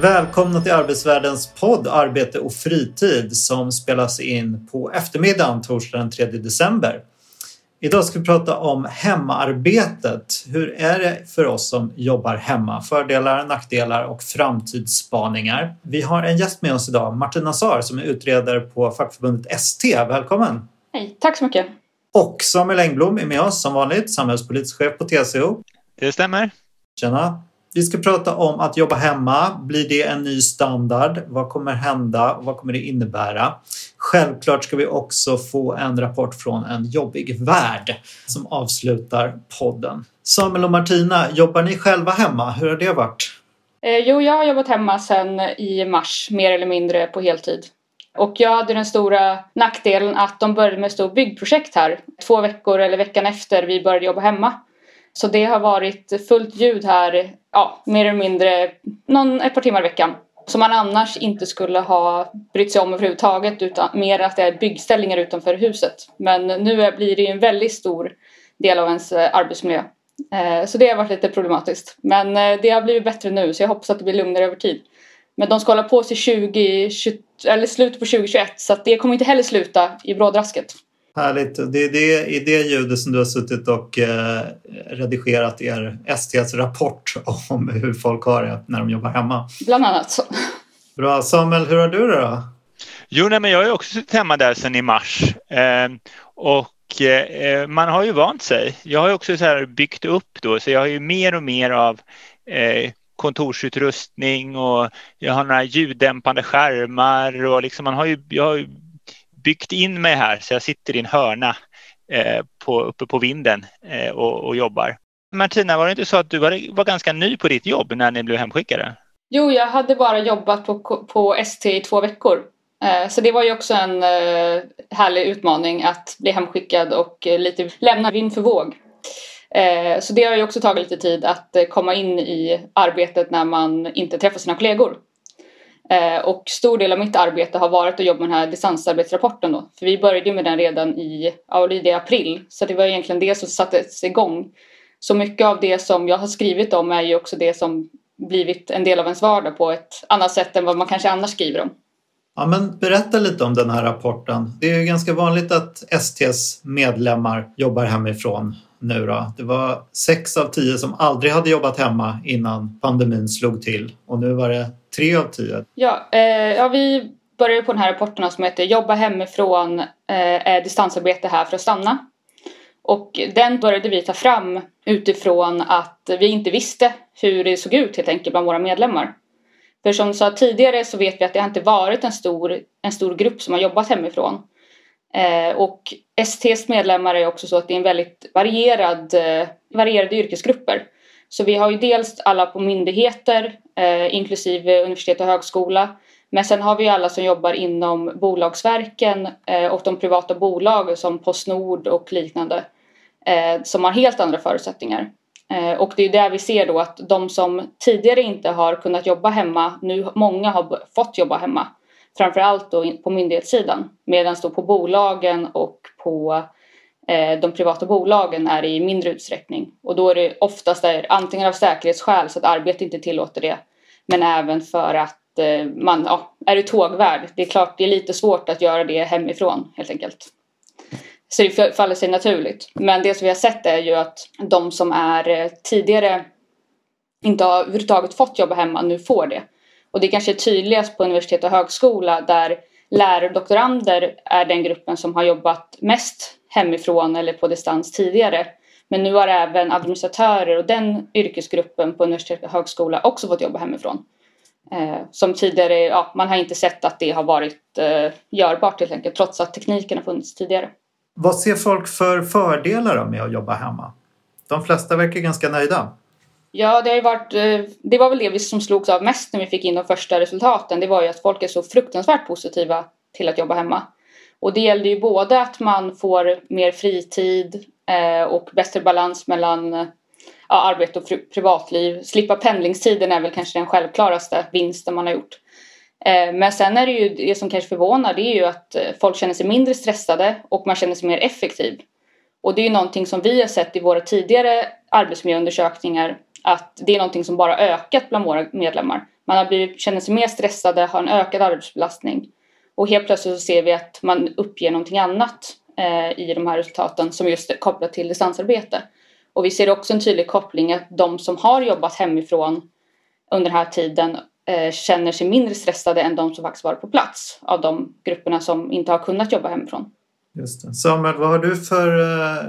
Välkomna till Arbetsvärldens podd Arbete och fritid som spelas in på eftermiddagen torsdag den 3 december. Idag ska vi prata om hemarbetet. Hur är det för oss som jobbar hemma? Fördelar, nackdelar och framtidsspaningar. Vi har en gäst med oss idag, Martin Nassar som är utredare på fackförbundet ST. Välkommen! Hej, tack så mycket! Och Samuel Engblom är med oss som vanligt, samhällspolitisk chef på TCO. Det stämmer. Tjena! Vi ska prata om att jobba hemma. Blir det en ny standard? Vad kommer hända? Vad kommer det innebära? Självklart ska vi också få en rapport från en jobbig värld som avslutar podden. Samuel och Martina, jobbar ni själva hemma? Hur har det varit? Eh, jo, jag har jobbat hemma sedan i mars, mer eller mindre på heltid. Och jag hade den stora nackdelen att de började med ett stort byggprojekt här två veckor eller veckan efter vi började jobba hemma. Så det har varit fullt ljud här, ja, mer eller mindre någon, ett par timmar i veckan. Som man annars inte skulle ha brytt sig om överhuvudtaget utan mer att det är byggställningar utanför huset. Men nu blir det ju en väldigt stor del av ens eh, arbetsmiljö. Eh, så det har varit lite problematiskt. Men eh, det har blivit bättre nu så jag hoppas att det blir lugnare över tid. Men de ska hålla på till 20, 20 eller slutet på 2021 så att det kommer inte heller sluta i brådrasket. Härligt. Det är det, i det ljudet som du har suttit och eh, redigerat er STs rapport om hur folk har det när de jobbar hemma. Bland annat. Så. Bra. Samuel, hur har du det då? Jo, nej, men jag har ju också suttit hemma där sedan i mars. Eh, och eh, man har ju vant sig. Jag har också så här byggt upp då, så jag har ju mer och mer av eh, kontorsutrustning och jag har några ljuddämpande skärmar och liksom man har ju, jag har ju byggt in mig här så jag sitter i en hörna eh, på, uppe på vinden eh, och, och, jobbar. Martina, var det inte så att du var, var ganska ny på ditt jobb när ni blev hemskickade? Jo, jag hade bara jobbat på, på ST i två veckor. Eh, så det var ju också en eh, härlig utmaning att bli hemskickad och eh, lite lämna vind för våg. Så det har ju också tagit lite tid att komma in i arbetet när man inte träffar sina kollegor. Eh, och stor del av mitt arbete har varit att jobba med den här distansarbetsrapporten då. För vi började med den redan i, ja, i april. Så det var egentligen det som sattes igång. Så mycket av det som jag har skrivit om är ju också det som blivit en del av ens vardag på ett annat sätt än vad man kanske annars skriver om. Ja, men berätta lite om den här rapporten. Det är ju ganska vanligt att STs medlemmar jobbar hemifrån nu då. Det var sex av tio som aldrig hade jobbat hemma innan pandemin slog till och nu var det tre av tio. Ja, eh, ja vi började på den här rapporten som heter Jobba hemifrån, eh, är distansarbete här för att stanna? Och den började vi ta fram utifrån att vi inte visste hur det såg ut helt enkelt bland våra medlemmar. För som sa tidigare så vet vi att det har inte varit en stor, en stor grupp som har jobbat hemifrån. Eh, och STs medlemmar är också så att det är en väldigt varierad, eh, varierade yrkesgrupper. Så vi har ju dels alla på myndigheter, eh, inklusive universitet och högskola. Men sen har vi alla som jobbar inom bolagsverken eh, och de privata bolag som Postnord och liknande. Eh, som har helt andra förutsättningar. Eh, och det är där vi ser då att de som tidigare inte har kunnat jobba hemma, nu många har fått jobba hemma. Framförallt då på myndighetssidan. Medan då på bolagen och på eh, de privata bolagen är det i mindre utsträckning. Och då är det oftast där, antingen av säkerhetsskäl så att arbetet inte tillåter det. Men även för att eh, man ja, är du tågvärd. Det är klart det är lite svårt att göra det hemifrån helt enkelt. Så det faller sig naturligt. Men det som vi har sett är ju att de som är eh, tidigare inte har överhuvudtaget fått jobba hemma nu får det. Och det kanske är tydligast på universitet och högskola där lärare och doktorander är den gruppen som har jobbat mest hemifrån eller på distans tidigare. Men nu har även administratörer och den yrkesgruppen på universitet och högskola också fått jobba hemifrån. Eh, som tidigare, ja, man har inte sett att det har varit eh, görbart helt enkelt trots att tekniken har funnits tidigare. Vad ser folk för fördelar med att jobba hemma? De flesta verkar ganska nöjda. Ja, det har varit, eh, det var väl det vi som slogs av mest när vi fick in de första resultaten. Det var ju att folk är så fruktansvärt positiva till att jobba hemma. Och det gällde ju både att man får mer fritid Eh, och bättre balans mellan ja, arbete och privatliv. Slippa pendlingstiden är väl kanske den självklaraste vinsten man har gjort. Eh, men sen är det ju det som kanske förvånar det är ju att eh, folk känner sig mindre stressade och man känner sig mer effektiv. Och det är ju någonting som vi har sett i våra tidigare arbetsmiljöundersökningar att det är någonting som bara ökat bland våra medlemmar. Man har blivit, känner sig mer stressade, har en ökad arbetsbelastning. Och helt plötsligt så ser vi att man uppger någonting annat i de här resultaten som just är kopplat till distansarbete. Och vi ser också en tydlig koppling att de som har jobbat hemifrån under den här tiden eh, känner sig mindre stressade än de som faktiskt varit på plats av de grupperna som inte har kunnat jobba hemifrån. Just det. Samuel, vad har du för eh,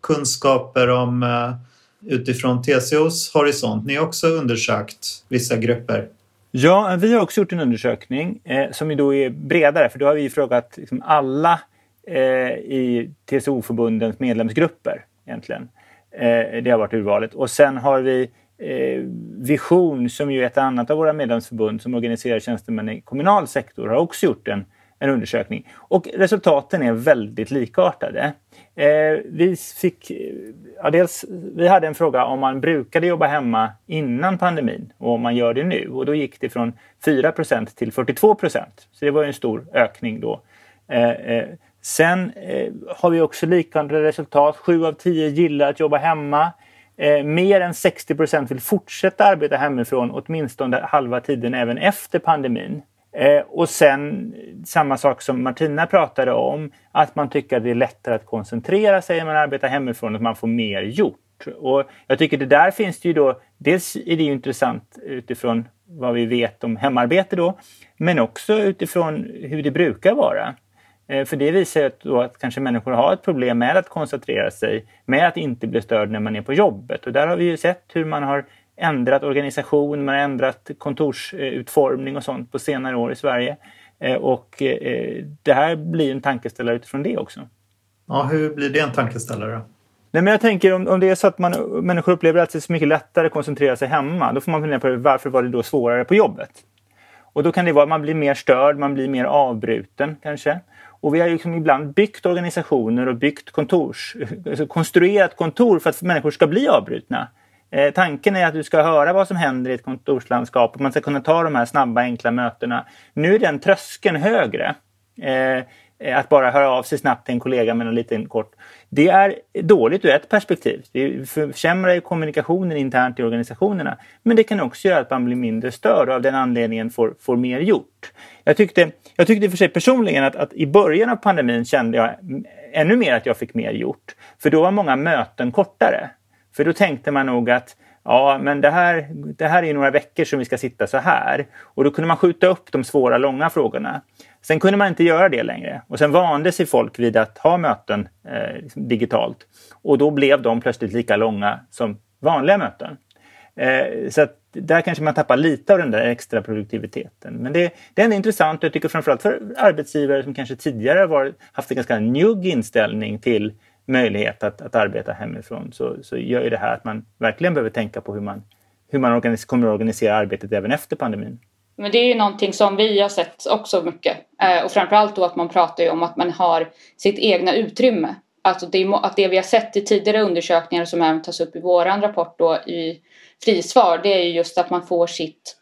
kunskaper om eh, utifrån TCOs horisont? Ni har också undersökt vissa grupper. Ja, vi har också gjort en undersökning eh, som ju då är bredare för då har vi frågat liksom, alla eh, Eh, i TCO-förbundens medlemsgrupper egentligen. Eh, det har varit urvalet. Och sen har vi eh, Vision som ju är ett annat av våra medlemsförbund som organiserar tjänstemän i kommunal sektor har också gjort en, en undersökning. Och resultaten är väldigt likartade. Eh, vi fick, eh, ja, dels, vi hade en fråga om man brukade jobba hemma innan pandemin och om man gör det nu. Och då gick det från 4% till 42% Så det var en stor ökning då. Eh, eh, Sen eh, har vi också liknande resultat. Sju av tio gillar att jobba hemma. Eh, mer än 60 procent vill fortsätta arbeta hemifrån åtminstone halva tiden även efter pandemin. Eh, och sen eh, samma sak som Martina pratade om, att man tycker att det är lättare att koncentrera sig när man arbetar hemifrån, att man får mer gjort. Och jag tycker det där finns det ju då, dels är det ju intressant utifrån vad vi vet om hemarbete då, men också utifrån hur det brukar vara. Eh, för det visar ju då att kanske människor har ett problem med att koncentrera sig, med att inte bli störd när man är på jobbet. Och där har vi ju sett hur man har ändrat organisation, man har ändrat kontorsutformning och sånt på senare år i Sverige. Eh, och eh, det här blir en tankeställare utifrån det också. Ja, hur blir det en tankeställare? Nej, men jag tänker om, om det är så att man, människor upplever att det är så mycket lättare att koncentrera sig hemma, då får man fundera på varför var det då svårare på jobbet? Och då kan det vara att man blir mer störd, man blir mer avbruten kanske. Och vi har liksom ibland byggt organisationer och byggt kontors, alltså konstruerat kontor för att människor ska bli avbrutna. Eh, tanken är att du ska höra vad som händer i ett kontorslandskap och man ska kunna ta de här snabba enkla mötena. Nu är den tröskeln högre. Eh, Eh, att bara höra av sig snabbt till en kollega med en liten kort. Det är dåligt ur ett perspektiv. Det försämrar ju kommunikationen internt i organisationerna. Men det kan också göra att man blir mindre störd och av den anledningen får, får mer gjort. Jag tyckte, jag tyckte i och för sig personligen att, att i början av pandemin kände jag ännu mer att jag fick mer gjort. För då var många möten kortare. För då tänkte man nog att ja, men det här, det här är några veckor som vi ska sitta så här. Och då kunde man skjuta upp de svåra, långa frågorna. Sen kunde man inte göra det längre och sen vande sig folk vid att ha möten eh, liksom digitalt. Och då blev de plötsligt lika långa som vanliga möten. Eh, så att där kanske man tappar lite av den där extra produktiviteten. Men det, det är intressant och jag tycker framförallt för arbetsgivare som kanske tidigare har haft en ganska njugg inställning till möjlighet att, att arbeta hemifrån så, så gör ju det här att man verkligen behöver tänka på hur man, hur man organis kommer att organisera arbetet även efter pandemin. Men det är ju någonting som vi har sett också mycket. Eh, och framförallt då att man pratar ju om att man har sitt egna utrymme. Alltså det, att det vi har sett i tidigare undersökningar som även tas upp i våran rapport då i frisvar, det är ju just att man får sitt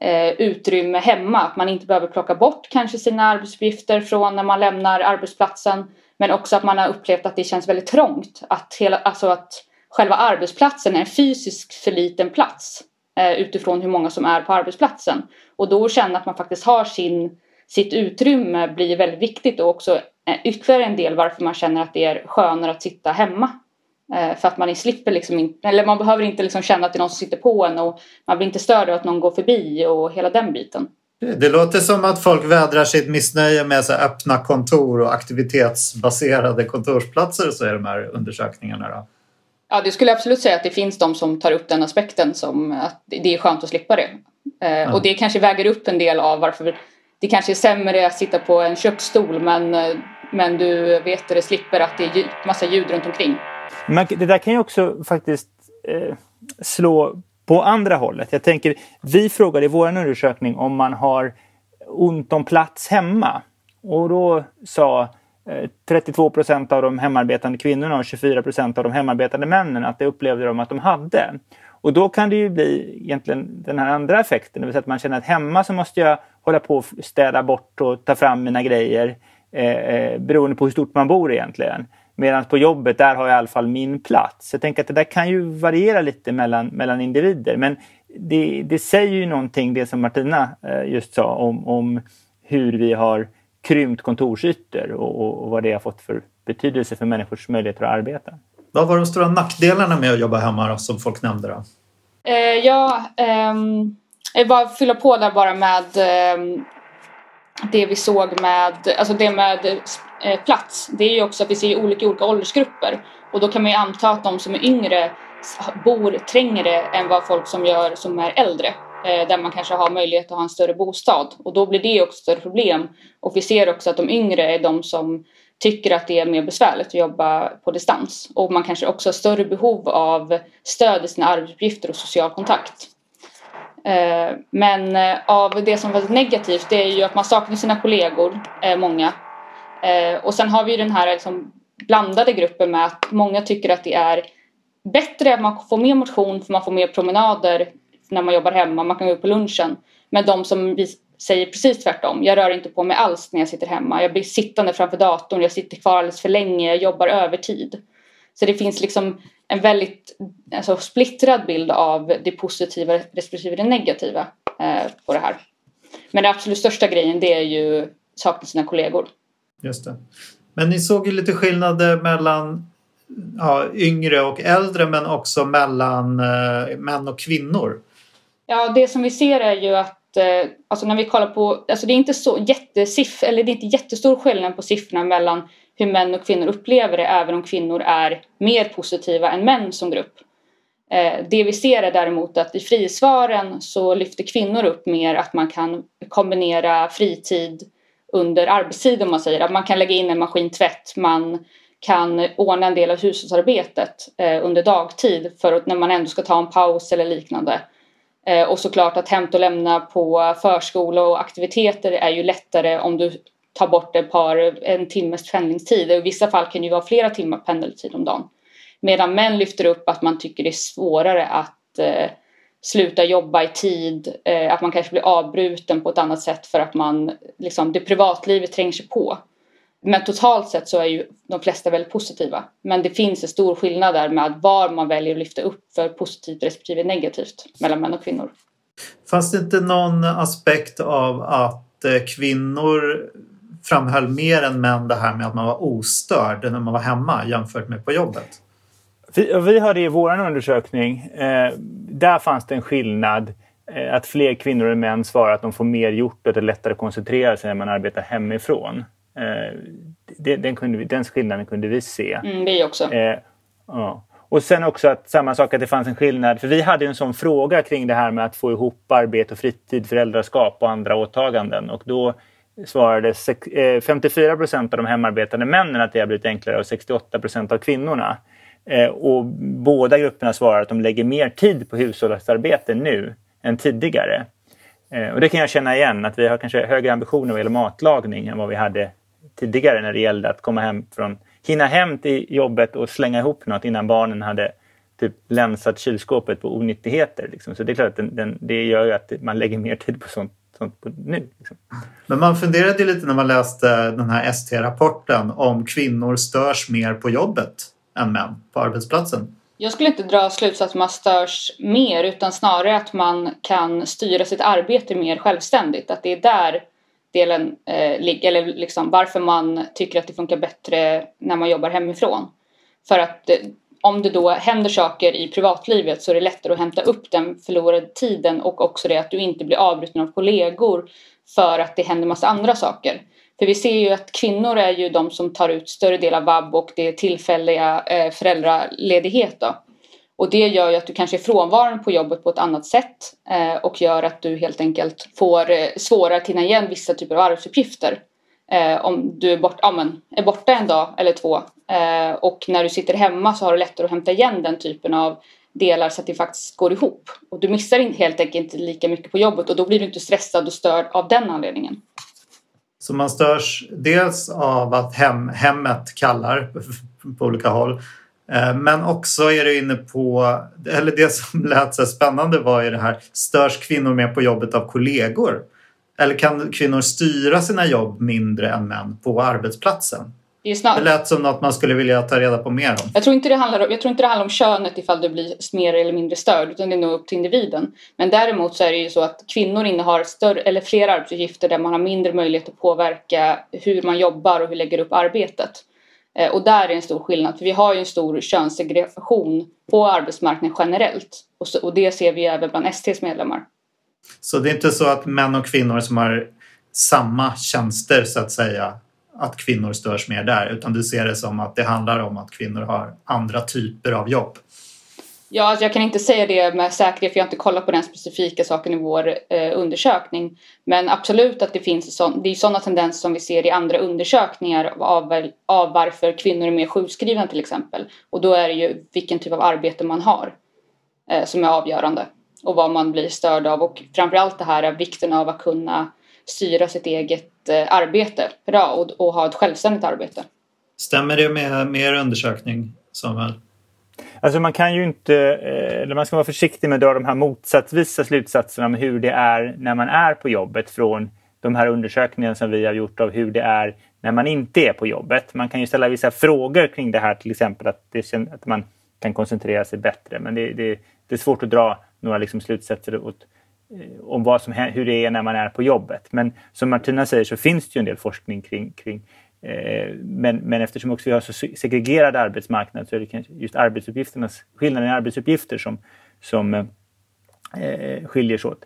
eh, utrymme hemma. Att man inte behöver plocka bort kanske sina arbetsuppgifter från när man lämnar arbetsplatsen. Men också att man har upplevt att det känns väldigt trångt. Att, hela, alltså att själva arbetsplatsen är en fysiskt för liten plats Eh, utifrån hur många som är på arbetsplatsen. Och då känna att man faktiskt har sin, sitt utrymme blir väldigt viktigt och också eh, ytterligare en del varför man känner att det är skönare att sitta hemma. Eh, för att man slipper liksom inte, eller man behöver inte liksom känna att det är någon som sitter på en och man blir inte störd av att någon går förbi och hela den biten. Det låter som att folk vädrar sitt missnöje med så öppna kontor och aktivitetsbaserade kontorsplatser så är de här undersökningarna. Då. Ja, det skulle jag absolut säga att det finns de som tar upp den aspekten som att det är skönt att slippa det. Mm. Och det kanske väger upp en del av varför det kanske är sämre att sitta på en köksstol men, eh, men du vet att det slipper att det är massa ljud runt omkring. Men det där kan ju också faktiskt eh, slå på andra hållet. Jag tänker, vi frågade i vår undersökning om man har ont om plats hemma. Och då sa Eh, 32 procent av de hemarbetande kvinnorna och 24 procent av de hemarbetande männen att det upplevde de att de hade. Och då kan det ju bli egentligen den här andra effekten, det vill säga att man känner att hemma så måste jag hålla på och städa bort och ta fram mina grejer eh, eh, beroende på hur stort man bor egentligen. Medan på jobbet, där har jag i alla fall min plats. Jag tänker att det där kan ju variera lite mellan, mellan individer. Men det, det säger ju någonting, det som Martina eh, just sa, om, om hur vi har krympt kontorsytor och, och, och vad det har fått för betydelse för människors möjligheter att arbeta. Vad var de stora nackdelarna med att jobba hemma då, som folk nämnde? Då? Eh, ja, ehm, jag bara fylla på där bara med ehm, det vi såg med, alltså det med eh, plats. Det är ju också att vi ser olika olika åldersgrupper och då kan man ju anta att de som är yngre bor trängre än vad folk som gör som är äldre Eh, där man kanske har möjlighet att ha en större bostad och då blir det också ett större problem. Och vi ser också att de yngre är de som tycker att det är mer besvärligt att jobba på distans och man kanske också har större behov av stöd i sina arbetsuppgifter och social kontakt. Eh, men eh, av det som var negativt det är ju att man saknar sina kollegor, många. Och sen har vi ju den här liksom blandade gruppen med att många tycker att det är bättre att man får mer motion för man får mer promenader när man jobbar hemma, man kan gå upp på lunchen. Men de som säger precis tvärtom. Jag rör inte på mig alls när jag sitter hemma. Jag blir sittande framför datorn, jag sitter kvar alldeles för länge, jag jobbar övertid. Så det finns liksom en väldigt alltså, splittrad bild av det positiva respektive det negativa eh, på det här. Men den absolut största grejen det är ju sakna sina kollegor. Just det. Men ni såg ju lite skillnader mellan ja, yngre och äldre men också mellan eh, män och kvinnor. Ja, det som vi ser är ju att Eh, alltså när vi kollar på, alltså det är inte så jättesiff, eller det är inte jättestor skillnad på siffrorna mellan hur män och kvinnor upplever det även om kvinnor är mer positiva än män som grupp. Eh, det vi ser är däremot att i frisvaren så lyfter kvinnor upp mer att man kan kombinera fritid under arbetstid om man säger att man kan lägga in en maskintvätt, man kan ordna en del av hushållsarbetet eh, under dagtid för att när man ändå ska ta en paus eller liknande. Eh, och såklart att hämta och lämna på förskola och aktiviteter är ju lättare om du tar bort ett par, en timmes pendlingstid. I vissa fall kan det ju vara flera timmar pendeltid om dagen. Medan män lyfter upp att man tycker det är svårare att eh, sluta jobba i tid, eh, att man kanske blir avbruten på ett annat sätt för att man, liksom, det privatlivet tränger sig på. Men totalt sett så är ju de flesta väldigt positiva. Men det finns en stor skillnad där med var man väljer att lyfta upp för positivt respektive negativt mellan män och kvinnor. Fanns det inte någon aspekt av att eh, kvinnor framhöll mer än män det här med att man var ostörd när man var hemma jämfört med på jobbet? Vi, vi hade i vår undersökning, eh, där fanns det en skillnad eh, att fler kvinnor än män svarar att de får mer gjort och att det är lättare att koncentrera sig när man arbetar hemifrån. Eh, den, kunde den skillnaden kunde vi se. Mm, vi också. Eh, ja. Och sen också att samma sak att det fanns en skillnad, för vi hade en sån fråga kring det här med att få ihop arbete och fritid, föräldraskap och andra åtaganden och då svarade 54 eh, procent av de hemarbetande männen att det har blivit enklare och 68 procent av kvinnorna. Och båda grupperna svarar att de lägger mer tid på hushållsarbete nu än tidigare. Och det kan jag känna igen, att vi har kanske högre ambitioner vad gäller matlagning än vad vi hade tidigare när det gällde att komma hem från, hinna hem till jobbet och slänga ihop något innan barnen hade typ länsat kylskåpet på onyttigheter. Liksom. Så det är klart att den, den, det gör ju att man lägger mer tid på sånt, sånt på nu. Liksom. Men man funderade lite när man läste den här ST-rapporten om kvinnor störs mer på jobbet än män på arbetsplatsen. Jag skulle inte dra slutsatsen att man störs mer utan snarare att man kan styra sitt arbete mer självständigt. Att det är där delen eh, ligger, eller liksom varför man tycker att det funkar bättre när man jobbar hemifrån. För att eh, om det då händer saker i privatlivet så är det lättare att hämta upp den förlorade tiden och också det att du inte blir avbruten av kollegor för att det händer massa andra saker. För vi ser ju att kvinnor är ju de som tar ut större del av vab och det tillfälliga eh, föräldraledighet då. Och det gör ju att du kanske är frånvarande på jobbet på ett annat sätt eh, och gör att du helt enkelt får eh, svårare att hinna igen vissa typer av arbetsuppgifter. Eh, om du är, bort, ja, men, är borta en dag eller två eh, och när du sitter hemma så har du lättare att hämta igen den typen av delar så att det faktiskt går ihop. Och du missar helt enkelt inte lika mycket på jobbet och då blir du inte stressad och störd av den anledningen. Så man störs dels av att hem, hemmet kallar på olika håll. Eh, men också är du inne på, eller det som lät så spännande var ju det här, störs kvinnor mer på jobbet av kollegor? Eller kan kvinnor styra sina jobb mindre än män på arbetsplatsen? Det, lät som något man skulle vilja ta reda på mer om. Jag tror, inte det handlar om, jag tror inte det handlar om könet ifall du blir mer eller mindre störd utan det är nog upp till individen. Men däremot så är det ju så att kvinnor innehar större eller fler arbetsuppgifter där man har mindre möjlighet att påverka hur man jobbar och hur lägger upp arbetet. Eh, och där är en stor skillnad, för vi har ju en stor könssegregation på arbetsmarknaden generellt. Och, så, och det ser vi även bland STs medlemmar. Så det är inte så att män och kvinnor som har samma tjänster så att säga att kvinnor störs mer där utan du ser det som att det handlar om att kvinnor har andra typer av jobb? Ja, alltså jag kan inte säga det med säkerhet för jag har inte kollat på den specifika saken i vår eh, undersökning. Men absolut att det finns sån, det är sådana tendenser som vi ser i andra undersökningar av, av varför kvinnor är mer sjukskrivna till exempel. Och då är det ju vilken typ av arbete man har eh, som är avgörande och vad man blir störd av och framförallt det här är vikten av att kunna styra sitt eget eh, arbete bra och, och ha ett självständigt arbete. Stämmer det med, med er undersökning Samuel? Alltså man kan ju inte, eh, eller man ska vara försiktig med att dra de här motsatsvisa slutsatserna om hur det är när man är på jobbet från de här undersökningarna som vi har gjort av hur det är när man inte är på jobbet. Man kan ju ställa vissa frågor kring det här, till exempel att, det, att man kan koncentrera sig bättre. Men det, det, det är svårt att dra några liksom slutsatser åt, eh, om vad som, hur det är när man är på jobbet. Men som Martina säger så finns det ju en del forskning kring, kring Eh, men, men eftersom också vi har så segregerad arbetsmarknad så är det just arbetsuppgifternas, skillnaden i arbetsuppgifter som, som eh, eh skiljer sig åt.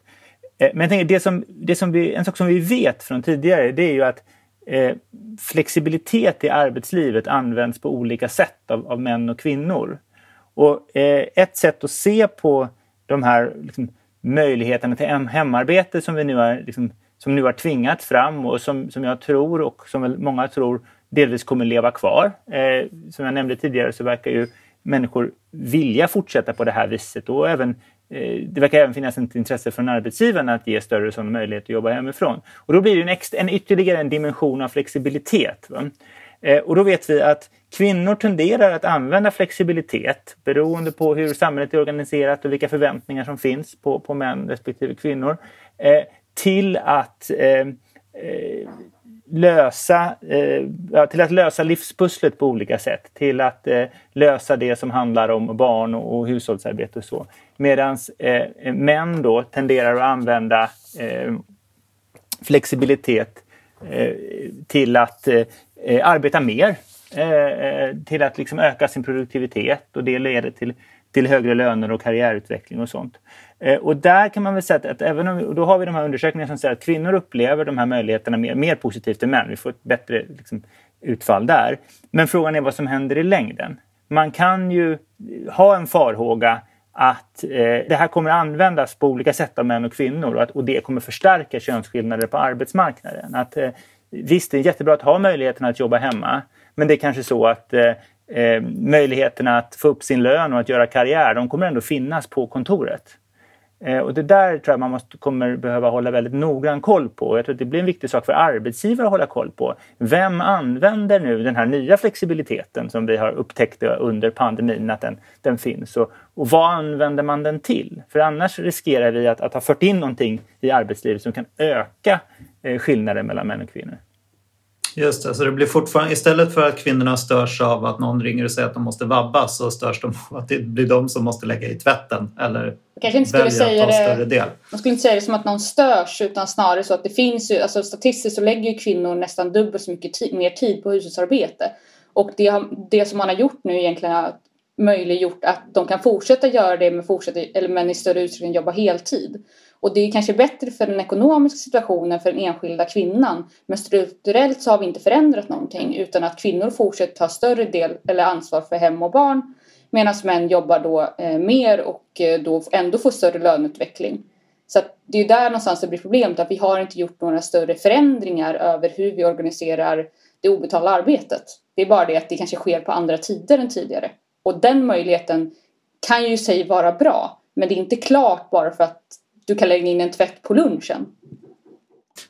Eh, men jag tänker, det som, det som vi, en sak som vi vet från tidigare det är ju att eh, flexibilitet i arbetslivet används på olika sätt av, av män och kvinnor. Och eh, ett sätt att se på de här liksom, möjligheterna till hemarbete som vi nu har liksom, som nu har tvingats fram och som, som jag tror och som många tror delvis kommer leva kvar. Eh, som jag nämnde tidigare så verkar ju människor vilja fortsätta på det här viset och även eh, det verkar även finnas ett intresse från arbetsgivarna att ge större sån möjlighet att jobba hemifrån. Och då blir det en, extra, en ytterligare en dimension av flexibilitet. Eh, och då vet vi att kvinnor tenderar att använda flexibilitet beroende på hur samhället är organiserat och vilka förväntningar som finns på, på män respektive kvinnor eh, till att eh, eh lösa, eh, till att lösa livspusslet på olika sätt. Till att eh, lösa det som handlar om barn och, och hushållsarbete och så. Medan eh, män då tenderar att använda eh, flexibilitet eh, till att eh, eh, arbeta mer. till att liksom öka sin produktivitet och det leder till, till högre löner och karriärutveckling och sånt. Eh, och där kan man väl säga att, även om, då har vi de här undersökningarna som säger att kvinnor upplever de här möjligheterna mer, mer positivt än män. Vi får ett bättre liksom, utfall där. Men frågan är vad som händer i längden. Man kan ju ha en farhåga att eh, det här kommer användas på olika sätt av män och kvinnor och, att, och det kommer förstärka könsskillnader på arbetsmarknaden. Att, eh, visst, det är jättebra att ha möjligheten att jobba hemma men det är kanske så att eh, eh möjligheterna att få upp sin lön och att göra karriär, de kommer ändå finnas på kontoret. Eh, och det där tror jag man måste, kommer behöva hålla väldigt noggrann koll på. Jag tror att det blir en viktig sak för arbetsgivare att hålla koll på. Vem använder nu den här nya flexibiliteten som vi har upptäckt under pandemin att den, den finns? Och, och vad använder man den till? För annars riskerar vi att, att ha fört in någonting i arbetslivet som kan öka eh, skillnaden mellan män och kvinnor. Just det, så det blir fortfarande, istället för att kvinnorna störs av att någon ringer och säger att de måste vabba så störs de av att det blir de som måste lägga i tvätten eller kanske inte skulle säga det, del. Man skulle inte säga det som att någon störs utan snarare så att det finns ju, alltså statistiskt så lägger ju kvinnor nästan dubbelt så mycket mer tid på hushållsarbete. Och det, det som man har gjort nu egentligen har möjliggjort att de kan fortsätta göra det men, fortsätta, eller men i större utsträckning jobba heltid. Och det är kanske bättre för den ekonomiska situationen för den enskilda kvinnan. Men strukturellt så har vi inte förändrat någonting utan att kvinnor fortsätter ta större del eller ansvar för hem och barn. Medan män jobbar då eh, mer och eh, då ändå får större löneutveckling. Så det är där någonstans det blir problemet att vi har inte gjort några större förändringar över hur vi organiserar det obetalda arbetet. Det är bara det att det kanske sker på andra tider än tidigare. Och den möjligheten kan ju i sig vara bra. Men det är inte klart bara för att du kan lägga in en tvätt på lunchen.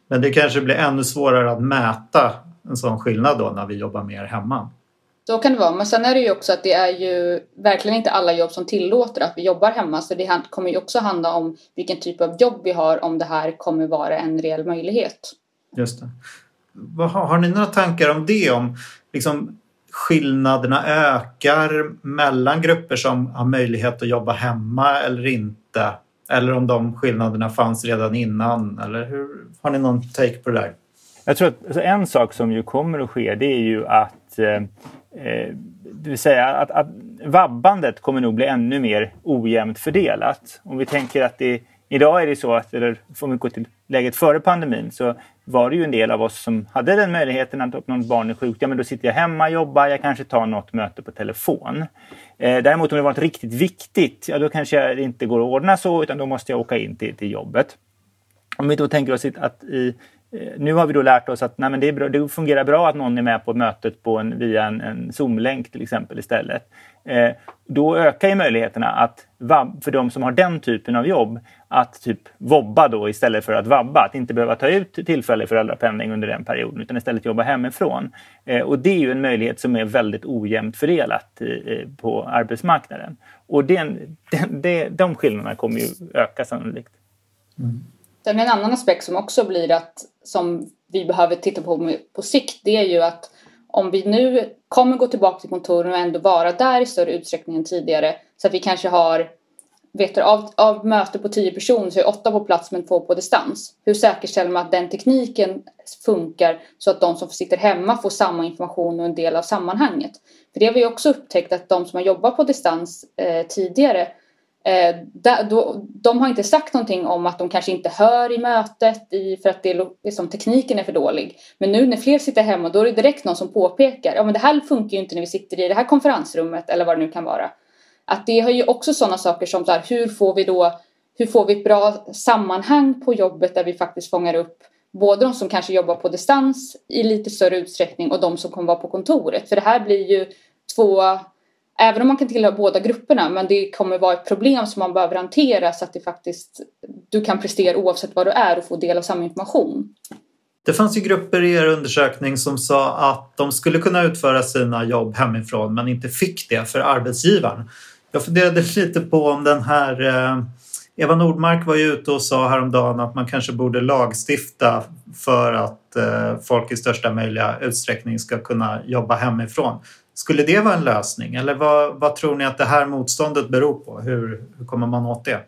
Men det kanske blir ännu svårare att mäta en sån skillnad då när vi jobbar mer hemma. Så kan det vara, men sen är det ju också att det är ju verkligen inte alla jobb som tillåter att vi jobbar hemma. Så det kommer ju också handla om vilken typ av jobb vi har om det här kommer vara en reell möjlighet. Just det. Har ni några tankar om det? Om liksom, skillnaderna ökar mellan grupper som har möjlighet att jobba hemma eller inte? Eller om de skillnaderna fanns redan innan? Eller hur, har ni någon take på det där? Jag tror att alltså en sak som ju kommer att ske det är ju att eh, eh det vill säga att, att vabbandet kommer nog bli ännu mer ojämnt fördelat. Om vi tänker att det Idag är det så att, eller om vi går till läget före pandemin, så var det ju en del av oss som hade den möjligheten att om någon barn är sjukt, ja men då sitter jag hemma, jobbar, jag kanske tar något möte på telefon. Eh, däremot om det varit riktigt viktigt, ja då kanske det inte går att ordna så utan då måste jag åka in till, till jobbet. Om vi då tänker oss att i Eh, nu har vi då lärt oss att nej, men det, bra, det, fungerar bra att någon är med på mötet på en, via en, en Zoom-länk till exempel istället. Eh, då ökar ju möjligheterna att för de som har den typen av jobb att typ vobba då istället för att vabba. Att inte behöva ta ut tillfällig föräldrapenning under den perioden utan istället jobba hemifrån. Eh, och det är ju en möjlighet som är väldigt ojämnt fördelat eh, på arbetsmarknaden. Och den, den, det, de skillnaderna kommer ju öka sannolikt. Mm. Sen en annan aspekt som också blir att som vi behöver titta på på sikt det är ju att om vi nu kommer gå tillbaka till kontoren och ändå vara där i större utsträckning än tidigare så att vi kanske har vet du, av, av möte på tio personer så är åtta på plats men två på distans. Hur säkerställer man att den tekniken funkar så att de som sitter hemma får samma information och en del av sammanhanget? För det har vi också upptäckt att de som har jobbat på distans eh, tidigare Eh, Eh, de har inte sagt någonting om att de kanske inte hör i mötet i, för att det, liksom, tekniken är för dålig. Men nu när fler sitter hemma då är det direkt någon som påpekar ja men det här funkar ju inte när vi sitter i det här konferensrummet eller vad det nu kan vara. Att det har ju också sådana saker som så här, hur får vi då hur får vi ett bra sammanhang på jobbet där vi faktiskt fångar upp både de som kanske jobbar på distans i lite större utsträckning och de som kommer vara på kontoret. För det här blir ju två Även om man kan tillhöra båda grupperna men det kommer vara ett problem som man behöver hantera så att det faktiskt du kan prestera oavsett var du är och få del av samma information. Det fanns ju grupper i er undersökning som sa att de skulle kunna utföra sina jobb hemifrån men inte fick det för arbetsgivaren. Jag funderade lite på om den här eh, Eva Nordmark var ju ute och sa häromdagen att man kanske borde lagstifta för att eh, folk i största möjliga utsträckning ska kunna jobba hemifrån. Skulle det vara en lösning eller vad, vad tror ni att det här motståndet beror på? Hur, hur kommer man åt det?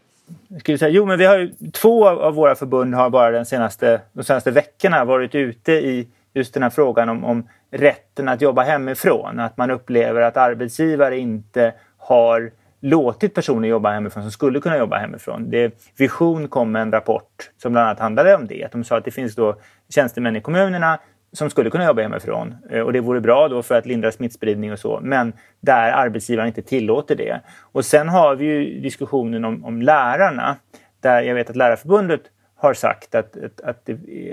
Jag säga, jo, men vi har ju, två av våra förbund har bara den senaste, de senaste veckorna varit ute i just den här frågan om, om rätten att jobba hemifrån. Att man upplever att arbetsgivare inte har låtit personer jobba hemifrån som skulle kunna jobba hemifrån. Det, Vision kom med en rapport som bland annat handlade om det. Att de sa att det finns då tjänstemän i kommunerna som skulle kunna jobba hemifrån. Eh, och det vore bra då för att lindra smittspridning och så. Men där arbetsgivaren inte tillåter det. Och sen har vi ju diskussionen om, om lärarna. Där jag vet att Lärarförbundet har sagt att, att, att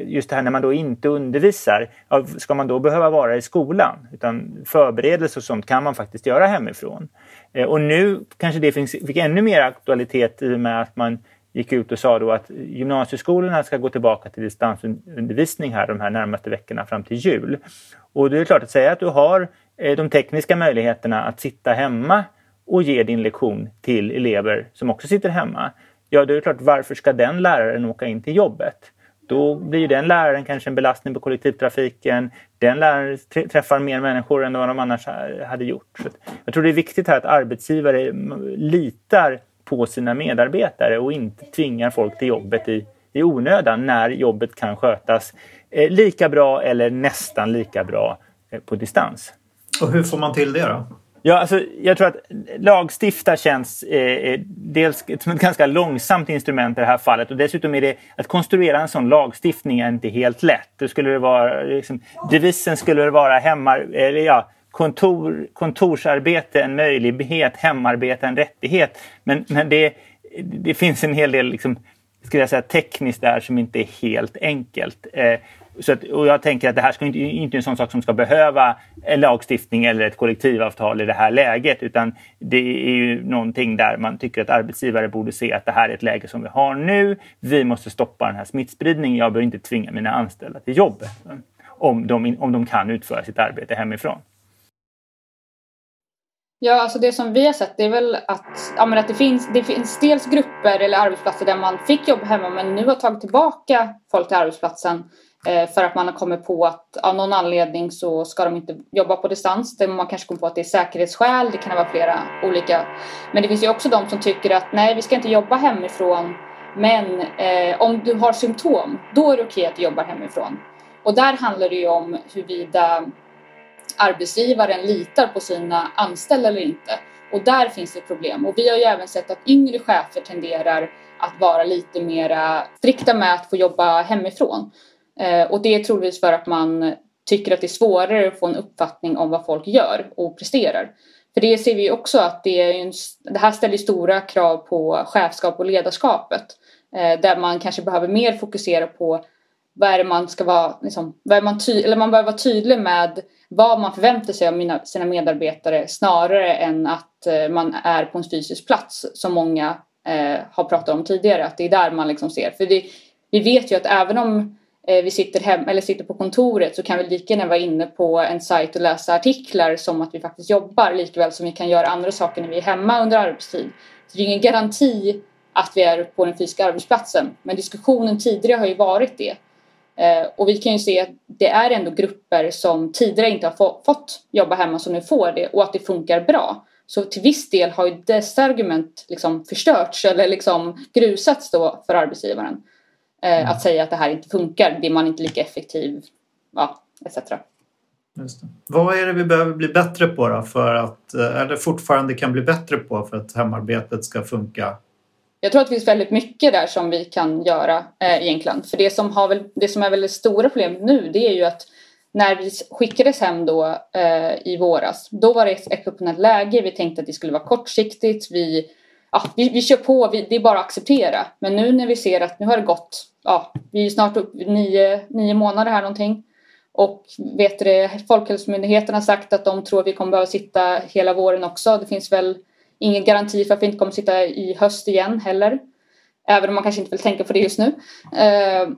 just det här när man då inte undervisar, ska man då behöva vara i skolan? Utan förberedelse och sånt kan man faktiskt göra hemifrån. Eh, och nu kanske det finns, fick ännu mer aktualitet i och med att man gick ut och sa då att gymnasieskolorna ska gå tillbaka till distansundervisning här de här närmaste veckorna fram till jul. Och det är klart att säga att du har eh, de tekniska möjligheterna att sitta hemma och ge din lektion till elever som också sitter hemma. Ja, det är klart, varför ska den läraren åka in till jobbet? Då blir den läraren kanske en belastning på kollektivtrafiken. Den läraren träffar mer människor än vad de annars hade gjort. Så jag tror det är viktigt här att arbetsgivare litar på sina medarbetare och inte tvingar folk till jobbet i, i onödan när jobbet kan skötas eh, lika bra eller nästan lika bra eh, på distans. Och hur får man till det då? Ja, alltså, jag tror att lagstifta känns eh, eh dels som ett ganska långsamt instrument i det här fallet och dessutom är det att konstruera en sån lagstiftning är inte helt lätt. Det skulle det vara, liksom, devisen skulle vara hemma, eller ja, kontor, kontorsarbete en möjlighet, hemarbete en rättighet. Men, men det, det finns en hel del liksom skulle jag säga, tekniskt där som inte är helt enkelt. Eh, så att, och jag tänker att det här ska inte, inte en sån sak som ska behöva en lagstiftning eller ett kollektivavtal i det här läget utan det är ju någonting där man tycker att arbetsgivare borde se att det här är ett läge som vi har nu. Vi måste stoppa den här smittspridningen. Jag behöver inte tvinga mina anställda till jobbet om de, om de kan utföra sitt arbete hemifrån. Ja, alltså det som vi har sett det är väl att, ja, men att det, finns, det finns dels grupper eller arbetsplatser där man fick jobba hemma men nu har tagit tillbaka folk till arbetsplatsen eh, för att man har kommit på att av någon anledning så ska de inte jobba på distans. Det, man kanske kommer på att det är säkerhetsskäl, det kan vara flera olika. Men det finns ju också de som tycker att nej, vi ska inte jobba hemifrån men eh, om du har symptom, då är det okej att du jobbar hemifrån. Och där handlar det ju om huruvida arbetsgivaren litar på sina anställda eller inte. Och där finns det problem. Och vi har ju även sett att yngre chefer tenderar att vara lite mer strikta med att få jobba hemifrån. Eh, och det är troligtvis för att man tycker att det är svårare att få en uppfattning om vad folk gör och presterar. För det ser vi också att det, är en, det här ställer stora krav på chefskap och ledarskapet. Eh, där man kanske behöver mer fokusera på vad är det man ska vara, liksom, vad är man, ty eller man bör vara tydlig med vad man förväntar sig av mina, sina medarbetare snarare än att eh, man är på en fysisk plats som många eh, har pratat om tidigare. Att det är där man liksom ser. För det, vi vet ju att även om eh, vi sitter, hem, eller sitter på kontoret så kan vi lika gärna vara inne på en sajt och läsa artiklar som att vi faktiskt jobbar likväl som vi kan göra andra saker när vi är hemma under arbetstid. Så det är ingen garanti att vi är på den fysiska arbetsplatsen. Men diskussionen tidigare har ju varit det. Eh, och vi kan ju se att det är ändå grupper som tidigare inte har få, fått jobba hemma som nu får det och att det funkar bra. Så till viss del har ju dessa argument liksom förstörts eller liksom grusats då för arbetsgivaren. Eh, mm. Att säga att det här inte funkar, det är man inte lika effektiv, ja, etc. Vad är det vi behöver bli bättre på då för att, eh, eller fortfarande kan bli bättre på för att hemarbetet ska funka jag tror att det finns väldigt mycket där som vi kan göra eh, egentligen. För det som, har väl, det som är väldigt stora problemet nu det är ju att när vi skickades hem då eh, i våras då var det ett exceptionellt läge. Vi tänkte att det skulle vara kortsiktigt. Vi, ja, vi, vi kör på, vi, det är bara att acceptera. Men nu när vi ser att nu har det gått, ja, vi är snart upp nio, nio månader här någonting. Och vet det, Folkhälsomyndigheten har sagt att de tror att vi kommer behöva sitta hela våren också. Det finns väl ingen garanti för att vi inte kommer sitta i höst igen heller. Även om man kanske inte vill tänka på det just nu. Eh,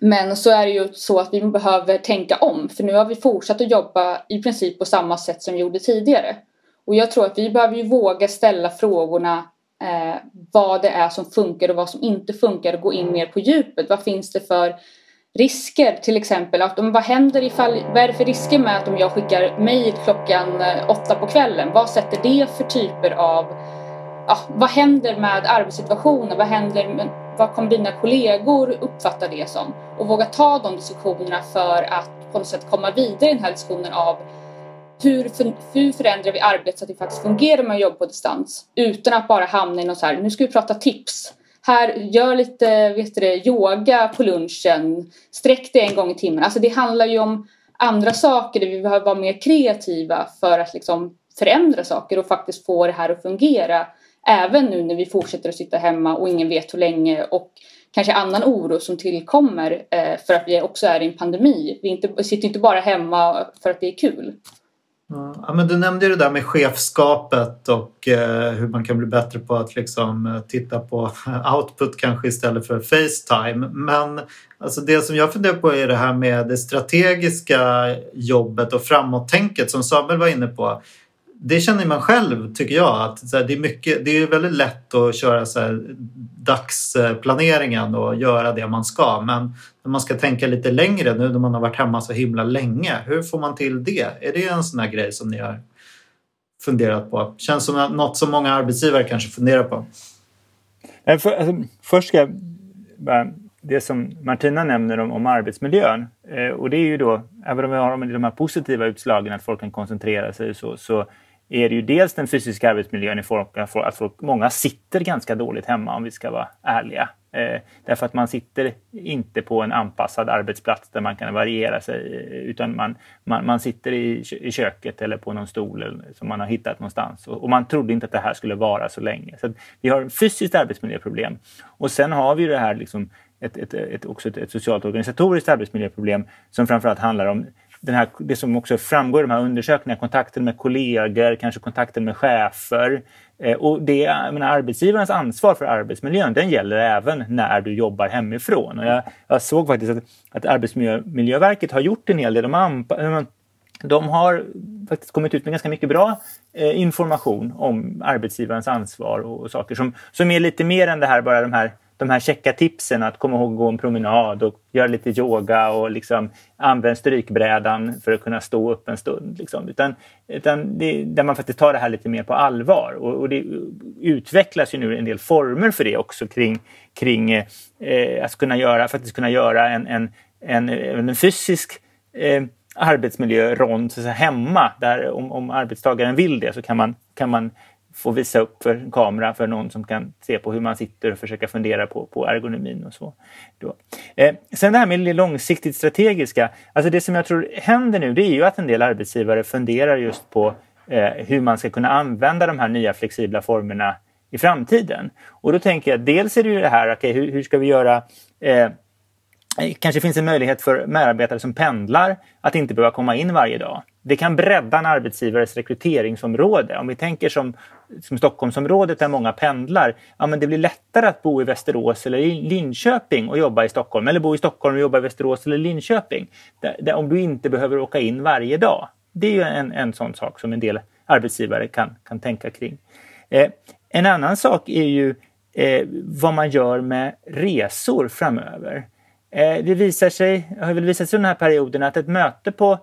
men så är det ju så att vi behöver tänka om. För nu har vi fortsatt att jobba i princip på samma sätt som vi gjorde tidigare. Och jag tror att vi behöver ju våga ställa frågorna eh, vad det är som funkar och vad som inte funkar och gå in mer på djupet. Vad finns det för risker till exempel. Att om, vad händer ifall, vad är det för risker med att om jag skickar mejl klockan eh, åtta på kvällen? Vad sätter det för typer av, ja, vad händer med arbetssituationen? Vad händer med, vad kommer dina kollegor uppfatta det som? Och våga ta de diskussionerna för att på något sätt komma vidare i den här diskussionen av hur, hur förändrar vi arbetet så att det faktiskt fungerar med att jobba på distans utan att bara hamna i något så här, nu ska vi prata tips här, gör lite vet du, yoga på lunchen. Sträck dig en gång i timmen. Alltså det handlar ju om andra saker där vi behöver vara mer kreativa för att liksom förändra saker och faktiskt få det här att fungera. Även nu när vi fortsätter att sitta hemma och ingen vet hur länge och kanske annan oro som tillkommer eh, för att vi också är i en pandemi. Vi, vi sitter inte bara hemma för att det är kul. Ja, men du nämnde ju det där med chefskapet och eh, hur man kan bli bättre på att liksom, eh, titta på output kanske istället för Facetime. Men alltså, det som jag funderar på är det här med det strategiska jobbet och framåttänket som Samuel var inne på det känner man själv tycker jag. Att så här, det, är mycket, det är väldigt lätt att köra så här, dagsplaneringen och göra det man ska. Men när man ska tänka lite längre nu när man har varit hemma så himla länge. Hur får man till det? Är det en sån här grej som ni har funderat på? Känns som något som många arbetsgivare kanske funderar på. Eh, för, alltså, först ska jag det som Martina nämner om, om arbetsmiljön. Eh, och det är ju då, även om vi har de här positiva utslagen att folk kan koncentrera sig så, så är det ju dels den fysiska arbetsmiljön i form av att folk, många sitter ganska dåligt hemma om vi ska vara ärliga. Eh, därför att man sitter inte på en anpassad arbetsplats där man kan variera sig eh, utan man, man, man sitter i, i köket eller på någon stol som man har hittat någonstans. Och, och man trodde inte att det här skulle vara så länge. Så vi har fysiskt arbetsmiljöproblem. Och sen har vi det här liksom ett, ett, ett, också ett, ett socialt organisatoriskt arbetsmiljöproblem som framförallt handlar om den här, det som också framgår i de här undersökningarna, kontakten med kollegor, kanske kontakten med chefer. Eh, och det, menar, arbetsgivarens ansvar för arbetsmiljön, den gäller även när du jobbar hemifrån. Och jag, jag såg faktiskt att, att Arbetsmiljöverket har gjort en hel del. De, de har faktiskt kommit ut med ganska mycket bra eh, information om arbetsgivarens ansvar och, och, saker som, som är lite mer än det här bara de här de här checka tipsen att komma ihåg att gå en promenad och göra lite yoga och liksom använd strykbrädan för att kunna stå upp en stund. Liksom. Utan, utan det, där man faktiskt tar det här lite mer på allvar. Och, och det utvecklas ju nu en del former för det också kring, kring eh, att kunna göra, faktiskt kunna göra en, en, en, en fysisk eh, arbetsmiljörond hemma. Där om, om arbetstagaren vill det så kan man, kan man få visa upp för en kamera för någon som kan se på hur man sitter och försöka fundera på, på ergonomin och så. Då. Eh, sen det här med det långsiktigt strategiska. Alltså det som jag tror händer nu det är ju att en del arbetsgivare funderar just på eh, hur man ska kunna använda de här nya flexibla formerna i framtiden. Och då tänker jag dels är det ju det här, okay, hur, hur ska vi göra eh, Eh, kanske finns en möjlighet för medarbetare som pendlar att inte behöva komma in varje dag. Det kan bredda en arbetsgivares rekryteringsområde. Om vi tänker som, som Stockholmsområdet där många pendlar. Ja, men det blir lättare att bo i Västerås eller Linköping och jobba i Stockholm. Eller bo i Stockholm och jobba i Västerås eller Linköping. Där, där, om du inte behöver åka in varje dag. Det är ju en, en sån sak som en del arbetsgivare kan, kan tänka kring. Eh, en annan sak är ju eh, vad man gör med resor framöver. Eh, det visar sig, har väl visat sig under den här perioden att ett möte på,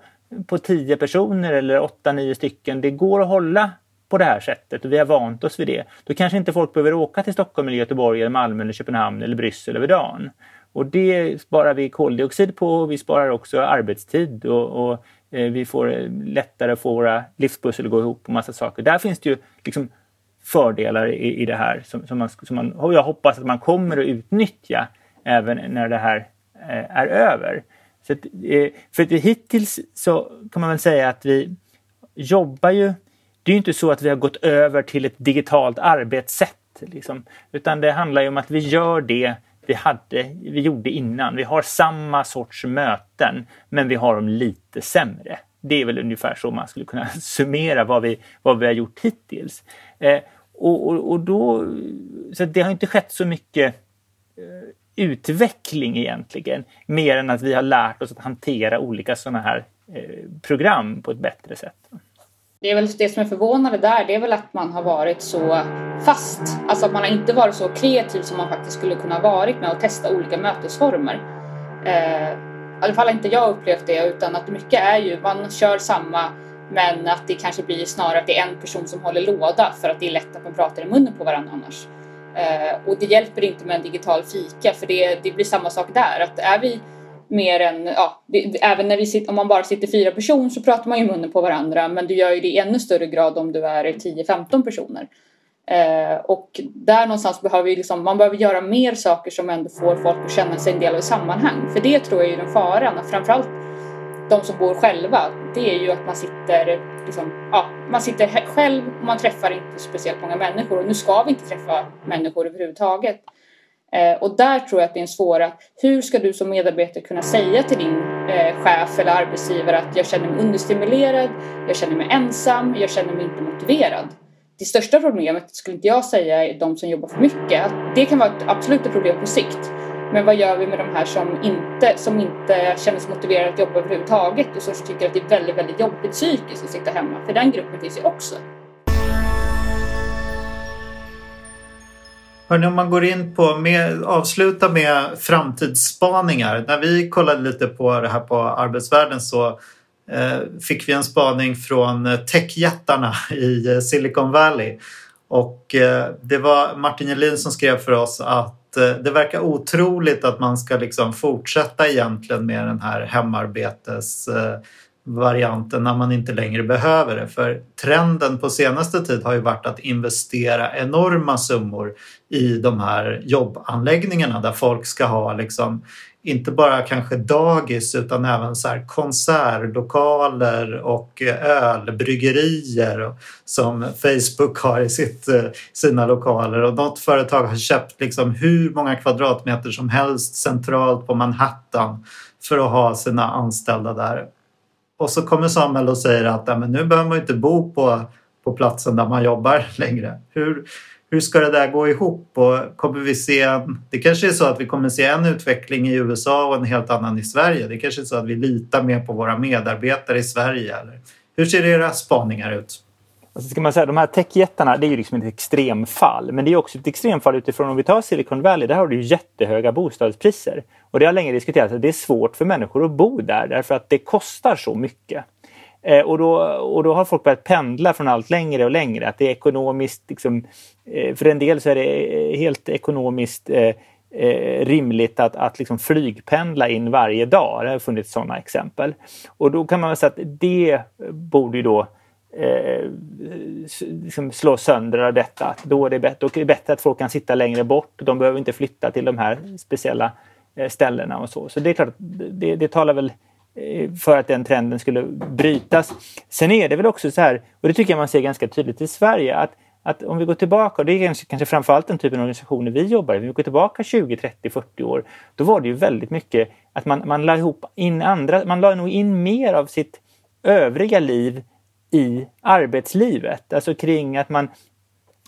på tio personer eller åtta, nio stycken, det går att hålla på det här sättet och vi har vant oss vid det. Då kanske inte folk behöver åka till Stockholm, eller Göteborg, eller Malmö, eller Köpenhamn eller Bryssel över dagen. Och det sparar vi koldioxid på och vi sparar också arbetstid och, och eh, vi får eh, lättare att få våra livspussel att gå ihop och massa saker. Där finns det ju liksom fördelar i, i det här som, som, man, som man, jag hoppas att man kommer att utnyttja även när det här Eh, är över. Så att, eh, för att hittills så kan man väl säga att vi jobbar ju... Det är ju inte så att vi har gått över till ett digitalt arbetssätt. Liksom, utan det handlar ju om att vi gör det vi, hade, vi gjorde innan. Vi har samma sorts möten, men vi har dem lite sämre. Det är väl ungefär så man skulle kunna summera vad vi, vad vi har gjort hittills. Eh, och, och, och, då, så det har inte skett så mycket eh, utveckling egentligen. Mer än att vi har lärt oss att hantera olika sådana här eh, program på ett bättre sätt. Det är väl det som är förvånande där, det är väl att man har varit så fast. Alltså att man har inte varit så kreativ som man faktiskt skulle kunna varit med att testa olika mötesformer. Eh, I alla fall har inte jag upplevt det utan att mycket är ju, man kör samma men att det kanske blir snarare att det är en person som håller låda för att det är lätt att man pratar i munnen på varandra annars. Eh, och det hjälper inte med en digital fika för det, det blir samma sak där. Att är vi mer än, ja, det, även när vi sitter, om man bara sitter fyra personer så pratar man ju munnen på varandra men du gör ju det i ännu större grad om du är 10-15 personer. Eh, och där någonstans behöver vi liksom, man behöver göra mer saker som ändå får folk att känna sig en del av ett sammanhang. För det tror jag är den faran, framförallt de som bor själva, det är ju att man sitter, liksom, ja, man sitter själv och man träffar inte speciellt många människor. Och nu ska vi inte träffa människor överhuvudtaget. Eh, och där tror jag att det är en svåra. Hur ska du som medarbetare kunna säga till din eh, chef eller arbetsgivare att jag känner mig understimulerad, jag känner mig ensam, jag känner mig inte motiverad. Det största problemet skulle inte jag säga är de som jobbar för mycket. Det kan vara ett absolut problem på sikt. Men vad gör vi med de här som inte, som inte känner sig motiverade att jobba överhuvudtaget och som tycker att det är väldigt, väldigt jobbigt psykiskt att sitta hemma? För den gruppen finns ju också. Hörrni, om man går in på, med, avsluta med framtidsspaningar. När vi kollade lite på det här på Arbetsvärlden så eh, fick vi en spaning från techjättarna i eh, Silicon Valley. Och eh, det var Martin Jelin som skrev för oss att Eh, det verkar otroligt att man ska liksom fortsätta egentligen med den här hemarbetesvarianten eh, när man inte längre behöver det. För trenden på senaste tid har ju varit att investera enorma summor i de här jobbanläggningarna där folk ska ha liksom inte bara kanske dagis utan även så här konsertlokaler och ölbryggerier som Facebook har i sitt, eh, sina lokaler. Och något företag har köpt liksom hur många kvadratmeter som helst centralt på Manhattan för att ha sina anställda där. Och så kommer Samuel och säger att ja, men nu behöver man inte bo på, på platsen där man jobbar längre. Hur, hur ska det där gå ihop? Och kommer vi se en, det kanske är så att vi kommer se en utveckling i USA och en helt annan i Sverige. Det kanske är så att vi litar mer på våra medarbetare i Sverige. Eller? Hur ser era spaningar ut? Alltså ska man säga, de här techjättarna det är ju liksom ett extremfall. Men det är också ett extremfall utifrån om vi tar Silicon Valley. Där har du jättehöga bostadspriser. Och det har länge diskuterats att det är svårt för människor att bo där därför att det kostar så mycket. Eh, och, då, och då har folk börjat pendla från allt längre och längre. Att det är ekonomiskt, liksom, eh, för en del så är det eh, helt ekonomiskt eh, eh, rimligt att, att liksom flygpendla in varje dag. Det har funnits sådana exempel. Och då kan man säga att det borde ju då eh, liksom slå sönder av detta. Då är, det bättre, då är det bättre att folk kan sitta längre bort. De behöver inte flytta till de här speciella eh, ställena och så. Så det är klart, det, det talar väl Eh, för att den trenden skulle brytas. Sen är det väl också så här, och det tycker jag man ser ganska tydligt i Sverige, att, att om vi går tillbaka, och det är kanske, kanske framförallt den typen av organisationer vi jobbar i, om vi går tillbaka 20, 30, 40 år, då var det ju väldigt mycket att man, man la ihop in andra, man la nog in mer av sitt övriga liv i arbetslivet. Alltså kring att man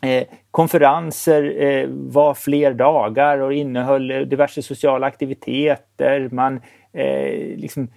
eh, konferenser eh, var fler dagar och innehöll diverse sociala aktiviteter. Man eh, liksom,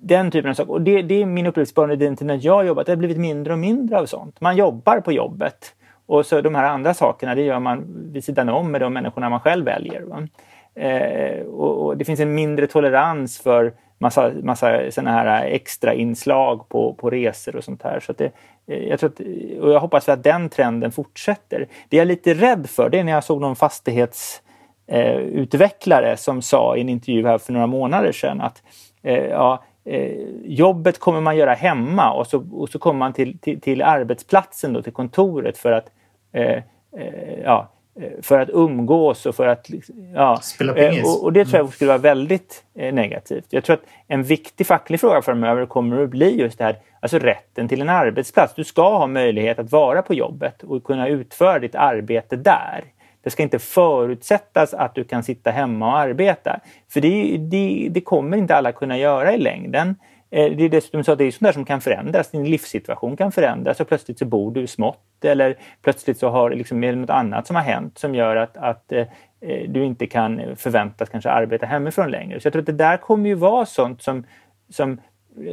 den typen av saker. Och det, det är min upplevelse bara den tiden jag har jobbat. Det har blivit mindre och mindre av sånt. Man jobbar på jobbet. Och så de här andra sakerna, det gör man vid sidan om med de människorna man själv väljer. Eh, och, och, det finns en mindre tolerans för massa, massa såna här extra inslag på, på resor och sånt här. Så det, eh, jag, tror att, och jag hoppas att den trenden fortsätter. Det jag är lite rädd för det är när jag såg någon fastighetsutvecklare eh, som sa i en intervju här för några månader sedan att ja, eh, jobbet kommer man göra hemma och så, och så kommer man till, till, till arbetsplatsen, då, till kontoret för att eh, eh, ja, Eh, för att umgås och för att... Liksom, ja, Spela pingis. Och, och, det tror jag skulle vara väldigt eh, negativt. Jag tror att en viktig facklig fråga framöver kommer att bli just det här, alltså rätten till en arbetsplats. Du ska ha möjlighet att vara på jobbet och kunna utföra ditt arbete där. Det ska inte förutsättas att du kan sitta hemma och arbeta. För det, det, det kommer inte alla kunna göra i längden. Eh, det är dessutom så att det är sånt där som kan förändras. Din livssituation kan förändras och plötsligt så bor du smått eller plötsligt så har liksom, är det något annat som har hänt som gör att, att eh, eh du inte kan förväntas kanske arbeta hemifrån längre. Så jag tror att det där kommer ju vara sånt som, som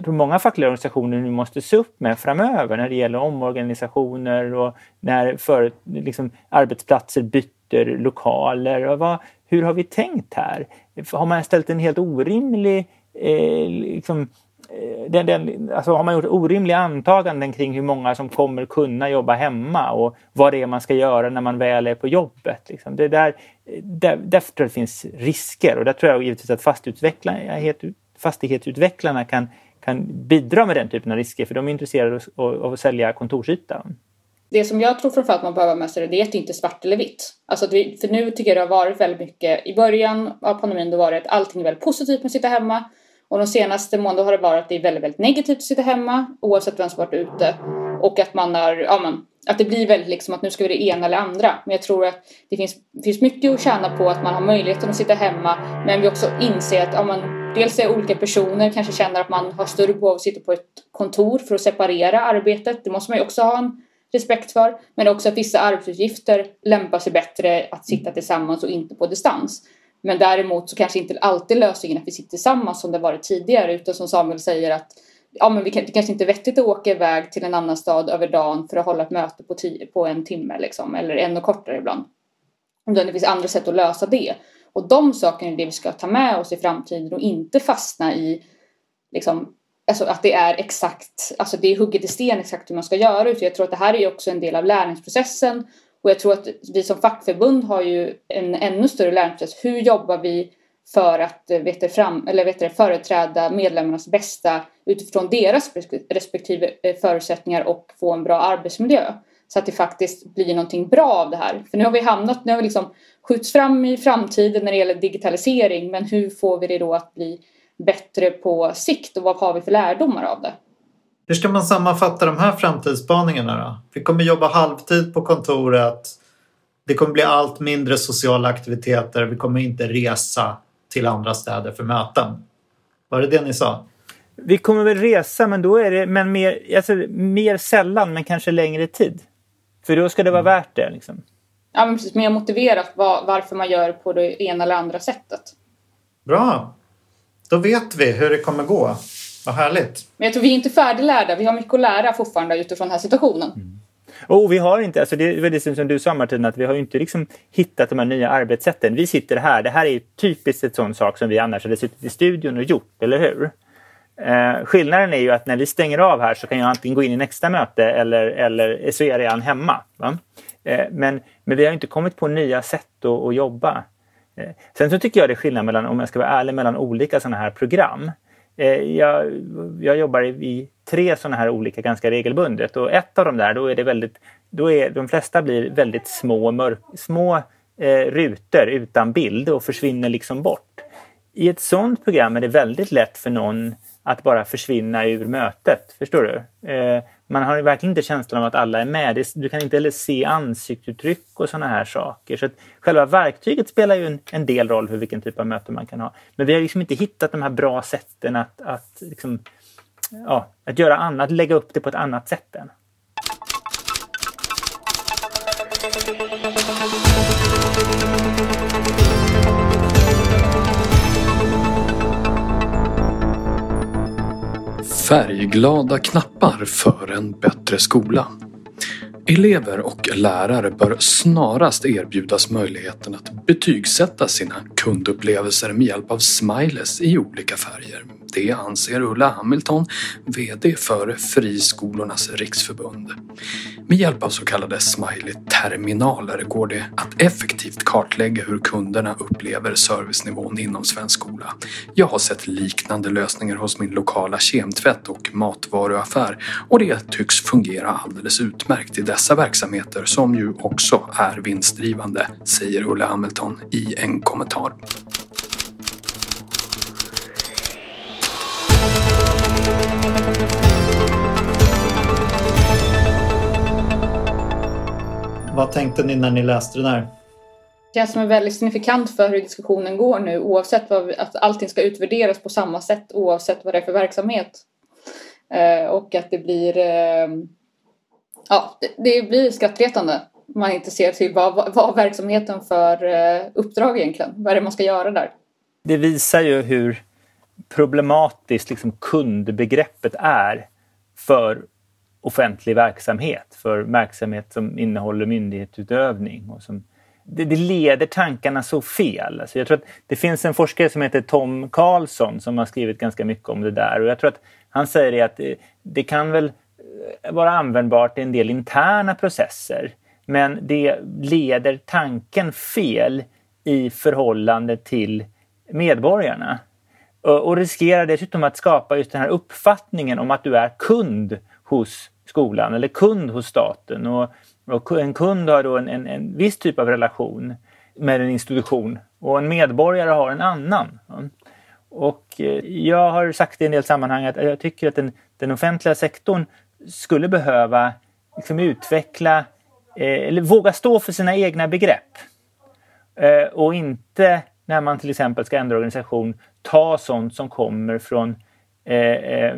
många fackliga organisationer nu måste se upp med framöver när det gäller omorganisationer och när för, liksom, arbetsplatser byter lokaler. Vad, hur har vi tänkt här? Har man ställt en helt orimlig eh, liksom, eh, den, den, alltså har man gjort orimliga antaganden kring hur många som kommer kunna jobba hemma och vad det är man ska göra när man väl är på jobbet. Liksom. Det där, där, därför tror jag det finns risker och där tror jag givetvis att fastighetsutvecklarna kan, kan bidra med den typen av risker för de är intresserade av, att sälja kontorsytan. Det som jag tror framförallt man behöver med sig det är att det inte är svart eller vitt. Alltså vi, för nu tycker jag det har varit väldigt mycket, i början av pandemin då var det att allting är väldigt positivt med att sitta hemma. Och de senaste månaderna har det varit att det är väldigt, väldigt negativt att sitta hemma oavsett vem som varit ute. Och att man har, ja men, att det blir väldigt liksom att nu ska vi det ena eller andra. Men jag tror att det finns, finns mycket att tjäna på att man har möjligheten att sitta hemma. Men vi också inser att ja, man, dels är olika personer kanske känner att man har större behov av att sitta på ett kontor för att separera arbetet. Det måste man ju också ha en respekt för. Men också att vissa arbetsuppgifter lämpar sig bättre att sitta tillsammans och inte på distans. Men däremot så kanske inte alltid lösningen att vi sitter tillsammans som det varit tidigare utan som Samuel säger att ja, men vi kan, det kanske inte är vettigt att åka iväg till en annan stad över dagen för att hålla ett möte på, tio, på en timme liksom, eller ännu kortare ibland. Utan det finns andra sätt att lösa det. Och de sakerna är det vi ska ta med oss i framtiden och inte fastna i liksom, alltså att det är exakt, alltså det är hugget i sten exakt hur man ska göra. Utan jag tror att det här är också en del av lärningsprocessen och jag tror att vi som fackförbund har ju en ännu större lärningsprocess. Hur jobbar vi för att eh, vet fram, eller vet företräda medlemmarnas bästa utifrån deras respektive eh, förutsättningar och få en bra arbetsmiljö. Så att det faktiskt blir någonting bra av det här. För nu har vi hamnat, nu har vi liksom skjuts fram i framtiden när det gäller digitalisering men hur får vi det då att bli bättre på sikt och vad har vi för lärdomar av det? Hur ska man sammanfatta de här framtidsspaningarna då? Vi kommer jobba halvtid på kontoret. Det kommer bli allt mindre sociala aktiviteter. Vi kommer inte resa till andra städer för möten. Var det det ni sa? Vi kommer väl resa, men då är det men mer, alltså, mer sällan, men kanske längre tid. För då ska det vara mm. värt det. Liksom. Ja, men precis. Mer motiverat var, varför man gör på det ena eller andra sättet. Bra. Då vet vi hur det kommer gå. Vad härligt. Men jag tror vi är inte färdiglärda. Vi har mycket att lära fortfarande utifrån den här situationen. Mm. Och vi har inte, alltså det är det som du sa Martina, att vi har inte liksom hittat de här nya arbetssätten. Vi sitter här, det här är typiskt ett sån sak som vi annars hade suttit i studion och gjort, eller hur? Eh, skillnaden är ju att när vi stänger av här så kan jag antingen gå in i nästa möte eller, eller så är jag redan hemma. Eh, men, men vi har inte kommit på nya sätt att, att jobba. Eh, sen så tycker jag det är skillnad mellan, om jag ska vara ärlig, mellan olika sådana här program. Eh, jag, jag jobbar i tre sådana här olika ganska regelbundet och ett av dem där då är det väldigt, då är de flesta blir väldigt små, mörk, små eh, rutor utan bild och försvinner liksom bort. I ett sådant program är det väldigt lätt för någon att bara försvinna ur mötet. Förstår du? Eh, man har verkligen inte känslan av att alla är med. Du kan inte heller se ansiktsuttryck och sådana här saker. Så att själva verktyget spelar ju en, en, del roll för vilken typ av möte man kan ha. Men vi har liksom inte hittat de här bra sätten att, att, liksom, ja, att göra annat, lägga upp det på ett annat sätt än. Färgglada knappar för en bättre skola. Elever och lärare bör snarast erbjudas möjligheten att betygsätta sina kundupplevelser med hjälp av smileys i olika färger. Det anser Ulla Hamilton, VD för Friskolornas riksförbund. Med hjälp av så kallade smiley-terminaler går det att effektivt kartlägga hur kunderna upplever servicenivån inom svensk skola. Jag har sett liknande lösningar hos min lokala kemtvätt och matvaruaffär och det tycks fungera alldeles utmärkt i dessa verksamheter som ju också är vinstdrivande, säger Ulla Hamilton i en kommentar. Vad tänkte ni när ni läste den här? Det känns som en väldigt signifikant för hur diskussionen går nu oavsett vad vi, att allting ska utvärderas på samma sätt oavsett vad det är för verksamhet. Eh, och att det blir eh, ja, det, det blir skrattretande om man inte ser till vad, vad, vad verksamheten för eh, uppdrag egentligen, vad är det man ska göra där. Det visar ju hur problematiskt liksom kundbegreppet är för offentlig verksamhet, för verksamhet som innehåller myndighetsutövning. Och som, det, det leder tankarna så fel. Alltså jag tror att det finns en forskare som heter Tom Karlsson som har skrivit ganska mycket om det där och jag tror att han säger att det, det kan väl vara användbart i en del interna processer men det leder tanken fel i förhållande till medborgarna. Och riskerar dessutom att skapa just den här uppfattningen om att du är kund hos skolan eller kund hos staten. Och, och en kund har då en, en, en, viss typ av relation med en institution och en medborgare har en annan. Och eh, jag har sagt i en del sammanhang att jag tycker att den, den offentliga sektorn skulle behöva liksom utveckla eh, eller våga stå för sina egna begrepp. Eh, och inte när man till exempel ska ändra organisation ta sånt som kommer från Eh, eh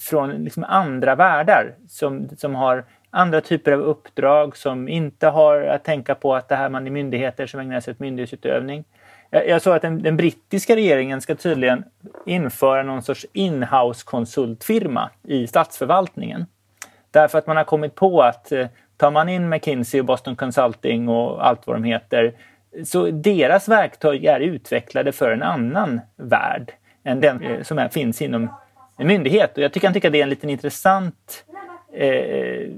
från liksom andra världar som, som har andra typer av uppdrag som inte har att tänka på att det här man är myndigheter som ägnar sig åt myndighetsutövning. Jag, jag såg att den, den, brittiska regeringen ska tydligen införa någon sorts inhouse konsultfirma i statsförvaltningen. Därför att man har kommit på att eh, tar man in McKinsey och Boston Consulting och allt vad de heter så deras verktyg är utvecklade för en annan värld än den eh, som är, finns inom en myndighet. Och jag tycker han tycker att det är en liten intressant eh,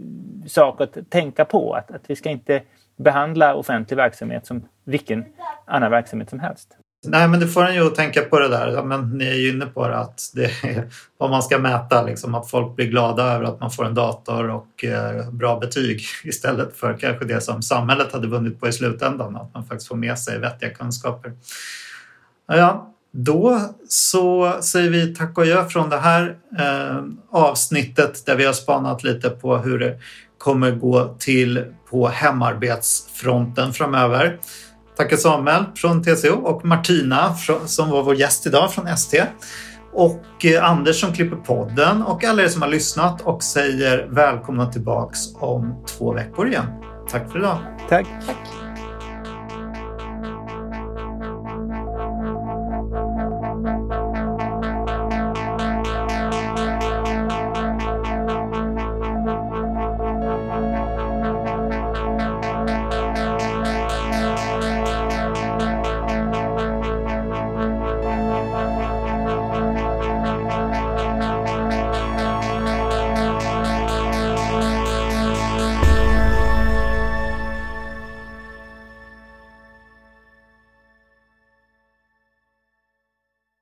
sak att tänka på. Att, att vi ska inte behandla offentlig verksamhet som vilken annan verksamhet som helst. Nej, men det får en ju att tänka på det där. Ja, men ni är ju inne på det att det är vad man ska mäta, liksom, att folk blir glada över att man får en dator och eh, bra betyg istället för kanske det som samhället hade vunnit på i slutändan, att man faktiskt får med sig vettiga kunskaper. Ja, då så säger vi tack och adjö från det här eh, avsnittet där vi har spanat lite på hur det kommer gå till på hemarbetsfronten framöver. Tackar Samuel från TCO och Martina som var vår gäst idag från ST. Och eh, Anders som klipper podden och alla er som har lyssnat och säger välkomna tillbaks om två veckor igen. Tack för idag. Tack. Tack.